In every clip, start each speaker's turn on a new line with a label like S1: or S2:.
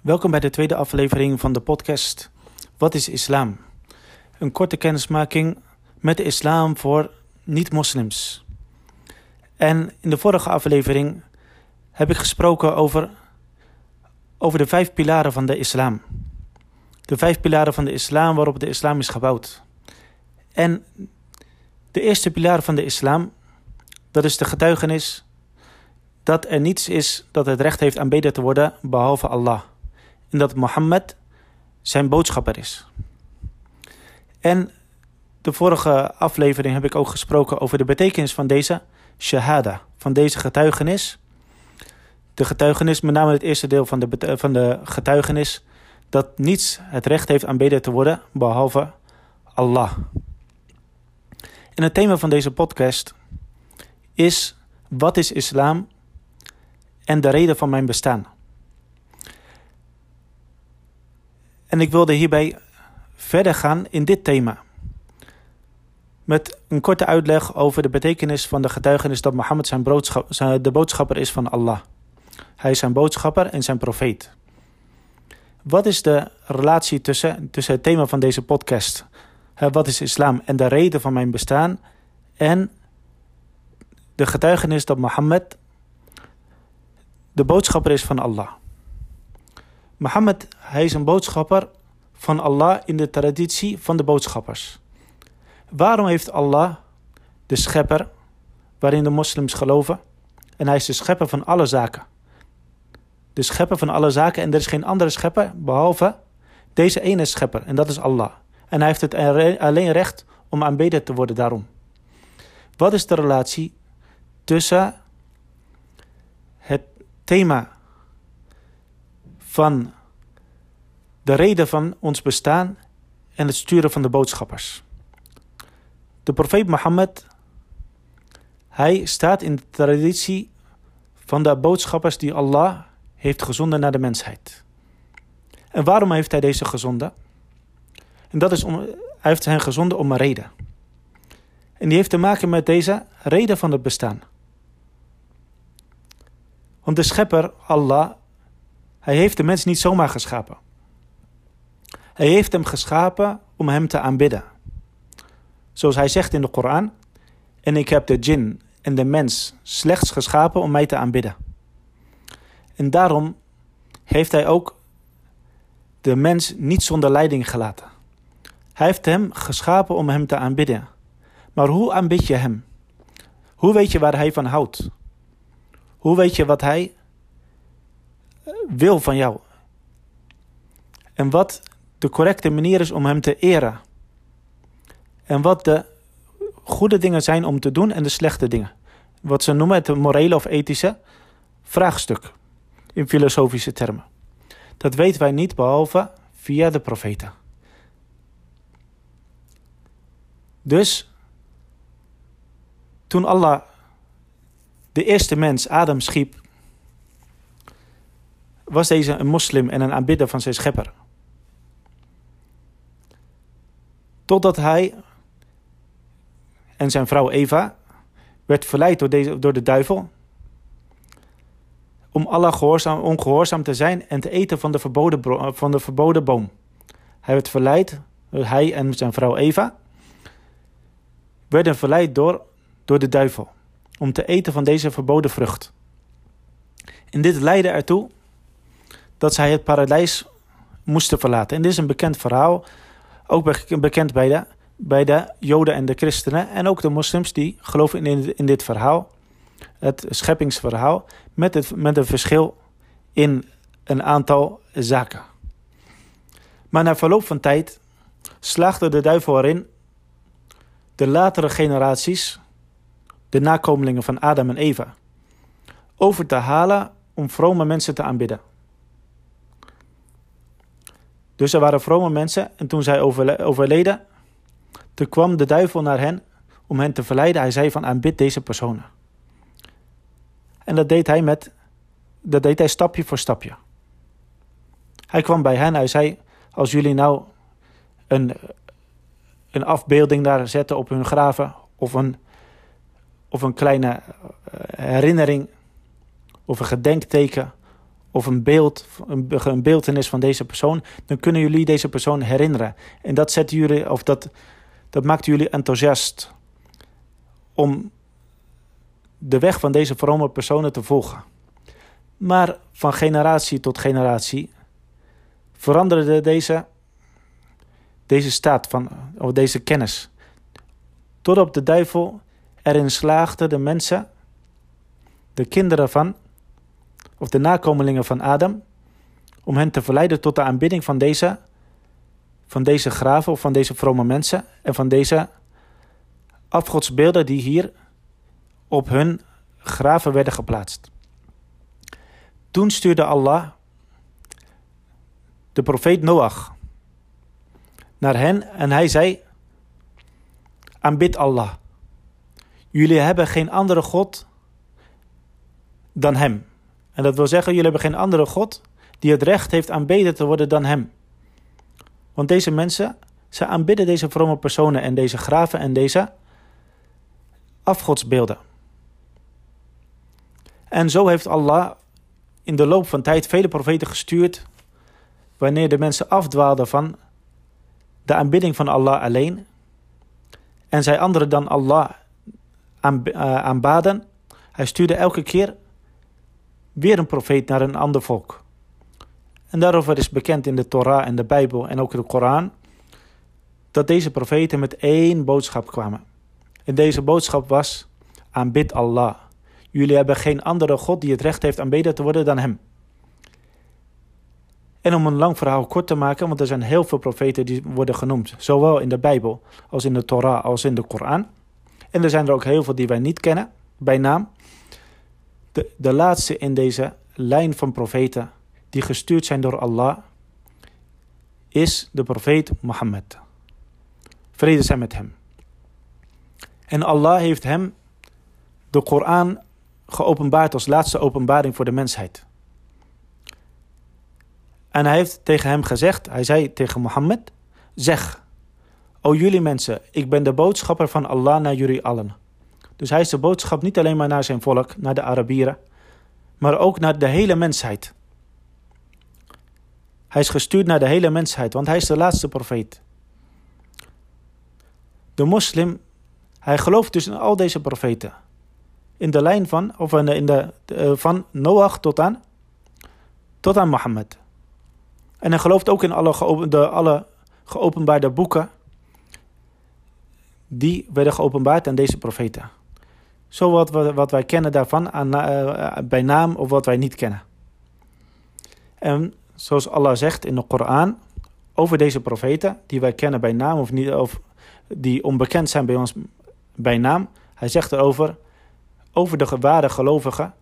S1: Welkom bij de tweede aflevering van de podcast Wat is islam? Een korte kennismaking met de islam voor niet-moslims. En in de vorige aflevering heb ik gesproken over, over de vijf pilaren van de islam. De vijf pilaren van de islam waarop de islam is gebouwd. En de eerste pilaar van de islam, dat is de getuigenis dat er niets is dat het recht heeft aanbeden te worden behalve Allah. En dat Mohammed zijn boodschapper is. En de vorige aflevering heb ik ook gesproken over de betekenis van deze shahada, van deze getuigenis. De getuigenis, met name het eerste deel van de, van de getuigenis, dat niets het recht heeft aanbeden te worden behalve Allah. En het thema van deze podcast is: wat is islam en de reden van mijn bestaan? En ik wilde hierbij verder gaan in dit thema. Met een korte uitleg over de betekenis van de getuigenis dat Mohammed zijn, zijn de boodschapper is van Allah. Hij is zijn boodschapper en zijn profeet. Wat is de relatie tussen, tussen het thema van deze podcast? Wat is islam en de reden van mijn bestaan? En de getuigenis dat Mohammed de boodschapper is van Allah. Mohammed, hij is een boodschapper van Allah in de traditie van de boodschappers. Waarom heeft Allah, de schepper, waarin de moslims geloven, en hij is de schepper van alle zaken. De schepper van alle zaken en er is geen andere schepper behalve deze ene schepper en dat is Allah. En hij heeft het alleen recht om aanbeden te worden daarom. Wat is de relatie tussen het thema van de reden van ons bestaan en het sturen van de boodschappers. De profeet Mohammed, hij staat in de traditie van de boodschappers die Allah heeft gezonden naar de mensheid. En waarom heeft hij deze gezonden? En dat is om, hij heeft hen gezonden om een reden. En die heeft te maken met deze reden van het bestaan. Want de schepper, Allah, hij heeft de mens niet zomaar geschapen. Hij heeft hem geschapen om hem te aanbidden. Zoals hij zegt in de Koran: En ik heb de djinn en de mens slechts geschapen om mij te aanbidden. En daarom heeft hij ook de mens niet zonder leiding gelaten. Hij heeft hem geschapen om hem te aanbidden. Maar hoe aanbid je hem? Hoe weet je waar hij van houdt? Hoe weet je wat hij wil van jou? En wat de correcte manier is om hem te eren? En wat de goede dingen zijn om te doen en de slechte dingen? Wat ze noemen het morele of ethische vraagstuk in filosofische termen. Dat weten wij niet behalve via de profeten. Dus toen Allah de eerste mens, Adam, schiep, was deze een moslim en een aanbidder van zijn schepper. Totdat hij en zijn vrouw Eva werd verleid door, deze, door de duivel om Allah gehoorzaam, ongehoorzaam te zijn en te eten van de, verboden, van de verboden boom. Hij werd verleid, hij en zijn vrouw Eva, werden verleid door, door de duivel om te eten van deze verboden vrucht. En dit leidde ertoe dat zij het paradijs moesten verlaten. En dit is een bekend verhaal, ook bekend bij de, bij de Joden en de christenen en ook de moslims die geloven in, in dit verhaal, het scheppingsverhaal, met, het, met een verschil in een aantal zaken. Maar na verloop van tijd slaagde de duivel erin de latere generaties, de nakomelingen van Adam en Eva, over te halen om vrome mensen te aanbidden. Dus er waren vrome mensen en toen zij overleden, toen kwam de duivel naar hen om hen te verleiden. Hij zei van aanbid deze personen. En dat deed hij met, dat deed hij stapje voor stapje. Hij kwam bij hen, hij zei, als jullie nou een, een afbeelding daar zetten op hun graven, of een, of een kleine eh, herinnering, of een gedenkteken, of een beeld, een beeldenis van deze persoon, dan kunnen jullie deze persoon herinneren. En dat zet jullie, of dat, dat maakt jullie enthousiast om de weg van deze vrome personen te volgen. Maar van generatie tot generatie veranderde deze, deze staat van, of deze kennis. Totdat de duivel erin slaagde de mensen, de kinderen van, of de nakomelingen van Adam, om hen te verleiden tot de aanbidding van deze, van deze graven of van deze vrome mensen en van deze afgodsbeelden die hier op hun graven werden geplaatst. Toen stuurde Allah de profeet Noach naar hen en hij zei: Aanbid Allah. Jullie hebben geen andere God dan Hem. En dat wil zeggen, jullie hebben geen andere God die het recht heeft aanbeden te worden dan Hem. Want deze mensen, ze aanbidden deze vrome personen en deze graven en deze afgodsbeelden. En zo heeft Allah in de loop van tijd vele profeten gestuurd wanneer de mensen afdwaalden van de aanbidding van Allah alleen en zij anderen dan Allah eh, aanbaden. Hij stuurde elke keer weer een profeet naar een ander volk. En daarover is bekend in de Torah en de Bijbel en ook de Koran dat deze profeten met één boodschap kwamen. En deze boodschap was: aanbid Allah. Jullie hebben geen andere God die het recht heeft aanbeden te worden dan Hem. En om een lang verhaal kort te maken, want er zijn heel veel profeten die worden genoemd, zowel in de Bijbel als in de Torah als in de Koran. En er zijn er ook heel veel die wij niet kennen, bij naam. De, de laatste in deze lijn van profeten die gestuurd zijn door Allah, is de profeet Mohammed. Vrede zijn met hem. En Allah heeft hem de Koran geopenbaard als laatste openbaring voor de mensheid. En hij heeft tegen hem gezegd, hij zei tegen Mohammed, zeg, o jullie mensen, ik ben de boodschapper van Allah naar jullie allen. Dus hij is de boodschap niet alleen maar naar zijn volk, naar de Arabieren, maar ook naar de hele mensheid. Hij is gestuurd naar de hele mensheid, want hij is de laatste profeet. De moslim, hij gelooft dus in al deze profeten. In de lijn van, of in de, eh, van Noach tot aan, tot aan Mohammed. En hij gelooft ook in alle, de, alle geopenbaarde boeken die werden geopenbaard aan deze profeten. Zo wat, wat wij kennen daarvan aan, uh, bij naam of wat wij niet kennen. En zoals Allah zegt in de Koran over deze profeten, die wij kennen bij naam of, niet, of die onbekend zijn bij ons bij naam. Hij zegt erover, over de ware gelovigen,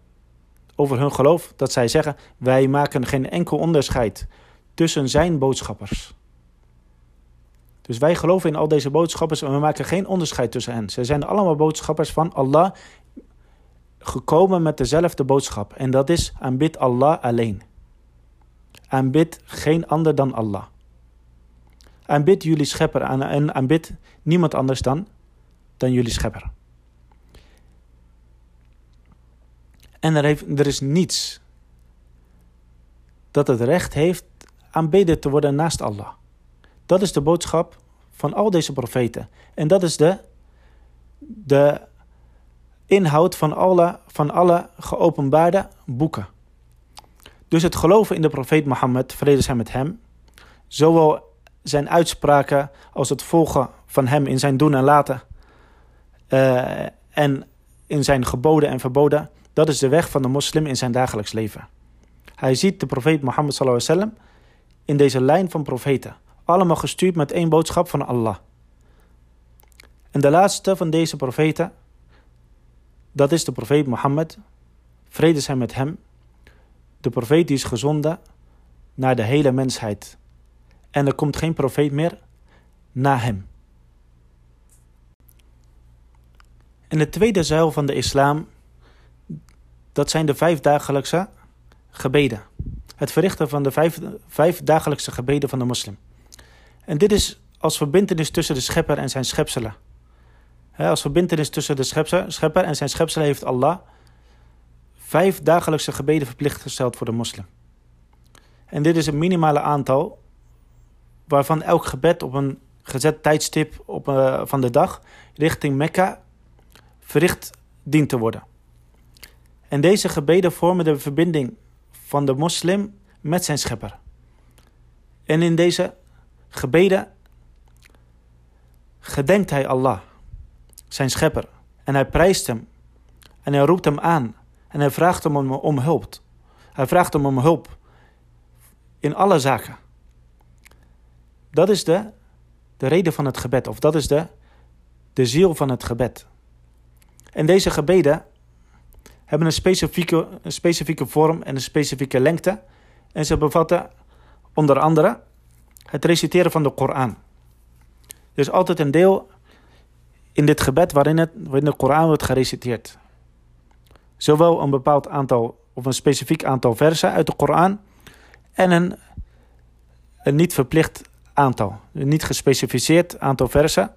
S1: over hun geloof, dat zij zeggen, wij maken geen enkel onderscheid tussen zijn boodschappers. Dus wij geloven in al deze boodschappers en we maken geen onderscheid tussen hen. Ze zijn allemaal boodschappers van Allah, gekomen met dezelfde boodschap. En dat is aanbid Allah alleen. Aanbid geen ander dan Allah. Aanbid jullie schepper en aanbid niemand anders dan, dan jullie schepper. En er, heeft, er is niets dat het recht heeft aanbeden te worden naast Allah. Dat is de boodschap van al deze profeten. En dat is de, de inhoud van alle, van alle geopenbaarde boeken. Dus het geloven in de profeet Mohammed, vrede zijn met hem, zowel zijn uitspraken als het volgen van hem in zijn doen en laten uh, en in zijn geboden en verboden, dat is de weg van de moslim in zijn dagelijks leven. Hij ziet de profeet Mohammed wasallam in deze lijn van profeten. Allemaal gestuurd met één boodschap van Allah. En de laatste van deze profeten, dat is de profeet Mohammed. Vrede zijn met hem. De profeet die is gezonden naar de hele mensheid. En er komt geen profeet meer na hem. En de tweede zuil van de islam, dat zijn de vijfdagelijkse gebeden het verrichten van de vijf, vijf dagelijkse gebeden van de moslim. En dit is als verbindenis tussen de schepper en zijn schepselen. als verbindenis tussen de schepper en zijn schepselen heeft Allah vijf dagelijkse gebeden verplicht gesteld voor de moslim. En dit is een minimale aantal waarvan elk gebed op een gezet tijdstip op, uh, van de dag richting Mekka verricht dient te worden. En deze gebeden vormen de verbinding van de moslim met zijn schepper. En in deze gebeden gedenkt hij Allah, zijn schepper, en hij prijst hem en hij roept hem aan en hij vraagt hem om, hulp. Hij vraagt hem om hulp in alle zaken. Dat is de, de reden van het gebed, of dat is de, de ziel van het gebed. En deze gebeden hebben een specifieke, een specifieke vorm en een specifieke lengte. En ze bevatten onder andere het reciteren van de Koran. Er is altijd een deel in dit gebed waarin, het, waarin de Koran wordt gereciteerd. Zowel een bepaald aantal of een specifiek aantal versen uit de Koran en een, een niet verplicht aantal, een niet gespecificeerd aantal versen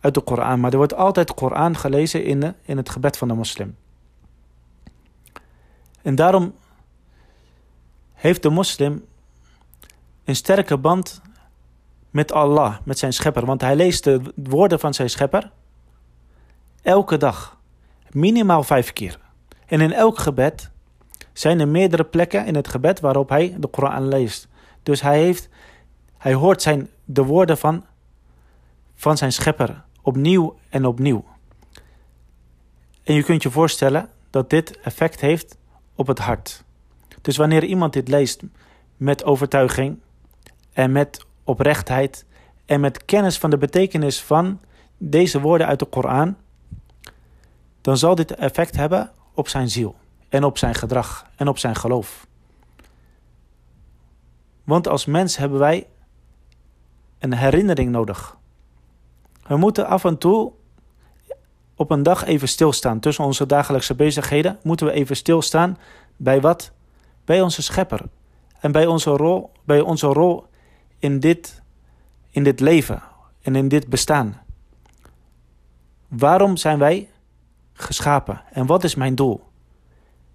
S1: uit de Koran. Maar er wordt altijd Koran gelezen in, de, in het gebed van de moslim. En daarom heeft de moslim een sterke band met Allah, met zijn schepper. Want hij leest de woorden van zijn schepper elke dag, minimaal vijf keer. En in elk gebed zijn er meerdere plekken in het gebed waarop hij de Koran leest. Dus hij, heeft, hij hoort zijn, de woorden van, van zijn schepper opnieuw en opnieuw. En je kunt je voorstellen dat dit effect heeft op het hart. Dus wanneer iemand dit leest met overtuiging en met oprechtheid en met kennis van de betekenis van deze woorden uit de Koran, dan zal dit effect hebben op zijn ziel en op zijn gedrag en op zijn geloof. Want als mens hebben wij een herinnering nodig. We moeten af en toe op een dag even stilstaan. Tussen onze dagelijkse bezigheden moeten we even stilstaan bij wat? Bij onze schepper. En bij onze rol, bij onze rol in, dit, in dit leven en in dit bestaan. Waarom zijn wij geschapen en wat is mijn doel?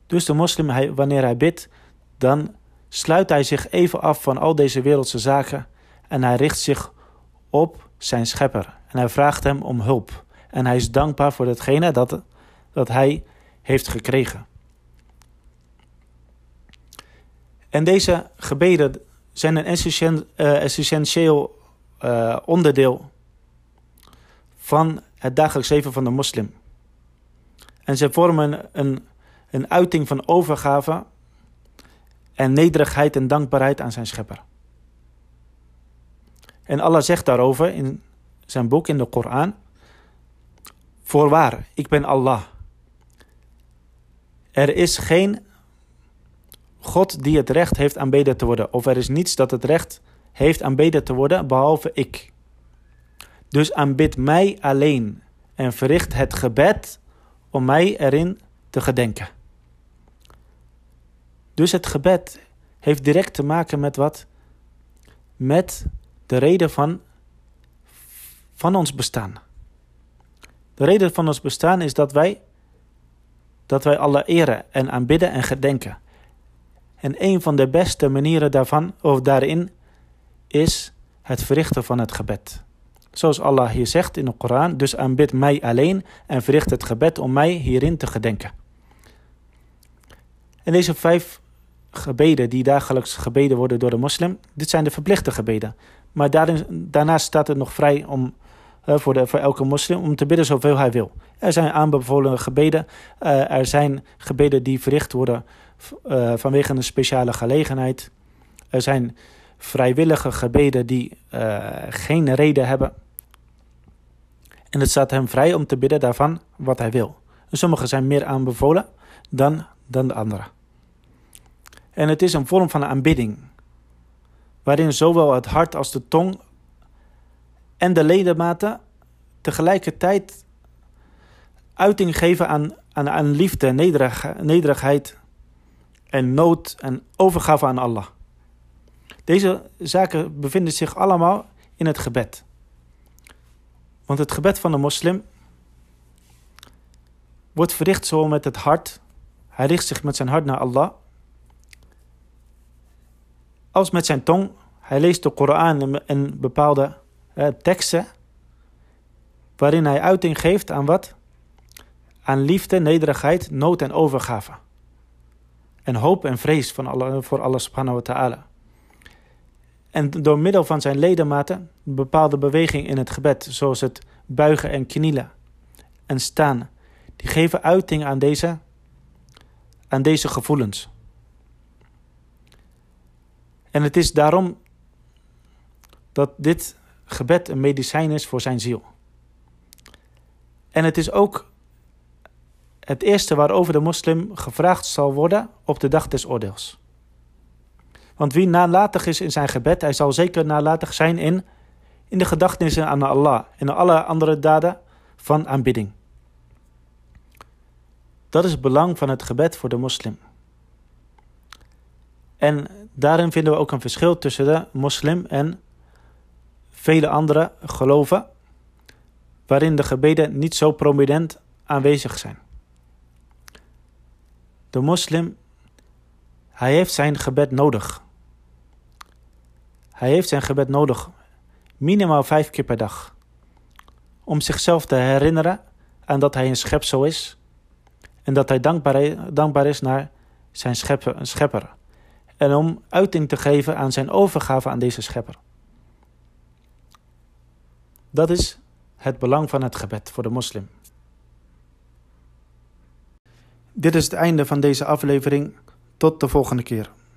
S1: Dus de moslim, wanneer hij bidt, dan sluit hij zich even af van al deze wereldse zaken en hij richt zich op zijn schepper. En hij vraagt hem om hulp. En hij is dankbaar voor datgene dat, dat hij heeft gekregen. En deze gebeden zijn een eh, essentieel uh, onderdeel van het dagelijks leven van de moslim. En ze vormen een, een uiting van overgave en nederigheid en dankbaarheid aan zijn schepper. En Allah zegt daarover in zijn boek in de Koran: Voorwaar, ik ben Allah. Er is geen God die het recht heeft aanbeden te worden, of er is niets dat het recht heeft aanbeden te worden behalve ik. Dus aanbid mij alleen en verricht het gebed om mij erin te gedenken. Dus het gebed heeft direct te maken met wat? Met de reden van, van ons bestaan. De reden van ons bestaan is dat wij, dat wij alle eren en aanbidden en gedenken. En een van de beste manieren daarvan, of daarin, is het verrichten van het gebed. Zoals Allah hier zegt in de Koran, dus aanbid mij alleen en verricht het gebed om mij hierin te gedenken. En deze vijf gebeden die dagelijks gebeden worden door de moslim, dit zijn de verplichte gebeden. Maar daarnaast staat het nog vrij om, uh, voor, de, voor elke moslim om te bidden zoveel hij wil. Er zijn aanbevolen gebeden, uh, er zijn gebeden die verricht worden uh, vanwege een speciale gelegenheid. Er zijn vrijwillige gebeden die geen reden hebben. En het staat hem vrij om te bidden daarvan wat hij wil. En sommige zijn meer aanbevolen dan, dan de andere. En het is een vorm van aanbidding, waarin zowel het hart als de tong en de ledematen tegelijkertijd uiting geven aan, aan, aan liefde, nederig, nederigheid en nood en overgave aan Allah. Deze zaken bevinden zich allemaal in het gebed. Want het gebed van de moslim wordt verricht zo met het hart. Hij richt zich met zijn hart naar Allah. als met zijn tong. Hij leest de Koran en bepaalde eh, teksten waarin hij uiting geeft aan wat? Aan liefde, nederigheid, nood en overgave. En hoop en vrees van alle, voor Allah subhanahu wa ta'ala. En door middel van zijn ledematen bepaalde beweging in het gebed, zoals het buigen en knielen en staan, die geven uiting aan deze, aan deze gevoelens. En het is daarom dat dit gebed een medicijn is voor zijn ziel. En het is ook het eerste waarover de moslim gevraagd zal worden op de dag des oordeels. Want wie nalatig is in zijn gebed, hij zal zeker nalatig zijn in, in de gedachtenissen aan Allah en alle andere daden van aanbidding. Dat is het belang van het gebed voor de moslim. En daarin vinden we ook een verschil tussen de moslim en vele andere geloven, waarin de gebeden niet zo prominent aanwezig zijn. De moslim, hij heeft zijn gebed nodig. Hij heeft zijn gebed nodig, minimaal vijf keer per dag, om zichzelf te herinneren aan dat hij een schepsel is en dat hij dankbaar, dankbaar is naar zijn schepper, schepper en om uiting te geven aan zijn overgave aan deze schepper. Dat is het belang van het gebed voor de moslim. Dit is het einde van deze aflevering. Tot de volgende keer.